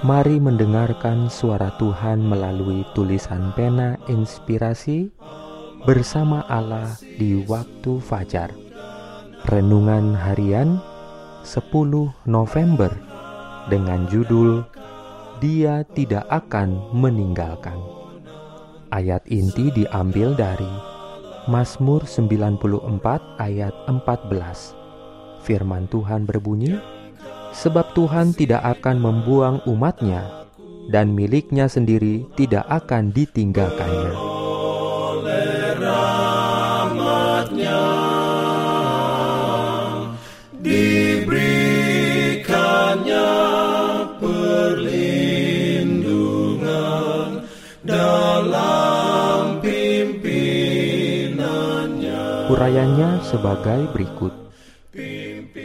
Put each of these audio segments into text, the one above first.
Mari mendengarkan suara Tuhan melalui tulisan pena inspirasi bersama Allah di waktu fajar. Renungan harian 10 November dengan judul Dia tidak akan meninggalkan. Ayat inti diambil dari Mazmur 94 ayat 14. Firman Tuhan berbunyi, sebab Tuhan tidak akan membuang umatnya dan miliknya sendiri tidak akan ditinggalkannya. Diberikannya perlindungan dalam pimpinannya. Urayanya sebagai berikut.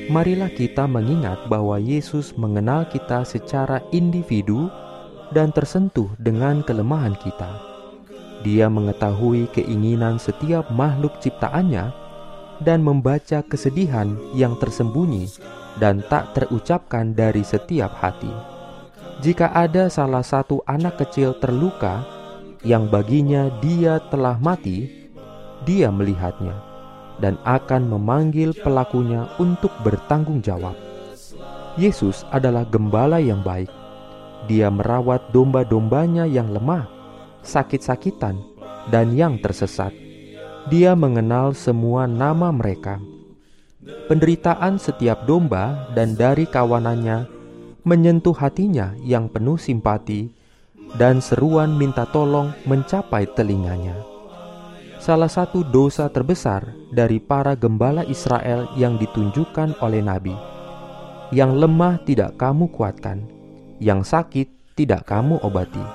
Marilah kita mengingat bahwa Yesus mengenal kita secara individu dan tersentuh dengan kelemahan kita. Dia mengetahui keinginan setiap makhluk ciptaannya dan membaca kesedihan yang tersembunyi dan tak terucapkan dari setiap hati. Jika ada salah satu anak kecil terluka yang baginya dia telah mati, dia melihatnya dan akan memanggil pelakunya untuk bertanggung jawab. Yesus adalah gembala yang baik. Dia merawat domba-dombanya yang lemah, sakit-sakitan, dan yang tersesat. Dia mengenal semua nama mereka. Penderitaan setiap domba dan dari kawanannya menyentuh hatinya yang penuh simpati, dan seruan minta tolong mencapai telinganya salah satu dosa terbesar dari para gembala Israel yang ditunjukkan oleh Nabi. Yang lemah tidak kamu kuatkan, yang sakit tidak kamu obati,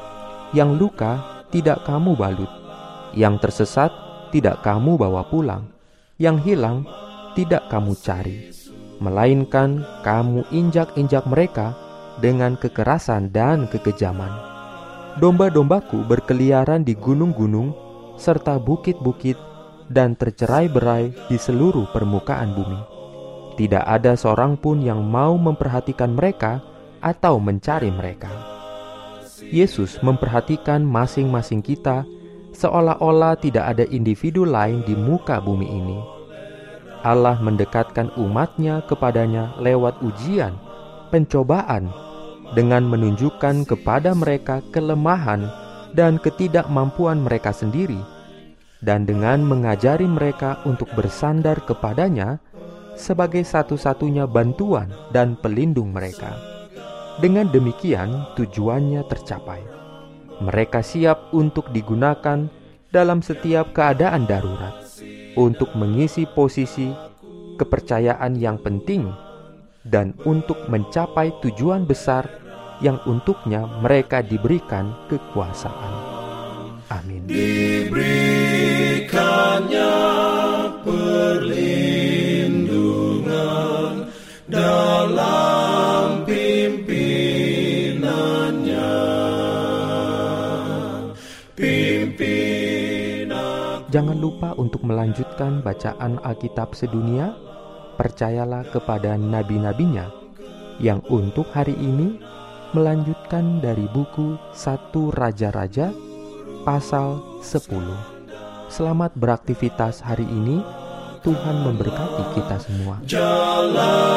yang luka tidak kamu balut, yang tersesat tidak kamu bawa pulang, yang hilang tidak kamu cari, melainkan kamu injak-injak mereka dengan kekerasan dan kekejaman. Domba-dombaku berkeliaran di gunung-gunung serta bukit-bukit dan tercerai-berai di seluruh permukaan bumi. Tidak ada seorang pun yang mau memperhatikan mereka atau mencari mereka. Yesus memperhatikan masing-masing kita seolah-olah tidak ada individu lain di muka bumi ini. Allah mendekatkan umatnya kepadanya lewat ujian, pencobaan, dengan menunjukkan kepada mereka kelemahan dan ketidakmampuan mereka sendiri, dan dengan mengajari mereka untuk bersandar kepadanya sebagai satu-satunya bantuan dan pelindung mereka. Dengan demikian, tujuannya tercapai. Mereka siap untuk digunakan dalam setiap keadaan darurat untuk mengisi posisi kepercayaan yang penting dan untuk mencapai tujuan besar yang untuknya mereka diberikan kekuasaan. Amin. Diberikannya perlindungan dalam pimpinannya. Pimpinan. Jangan lupa untuk melanjutkan bacaan Alkitab sedunia. Percayalah kepada nabi-nabinya yang untuk hari ini melanjutkan dari buku Satu Raja-Raja pasal 10. Selamat beraktivitas hari ini. Tuhan memberkati kita semua. Jalan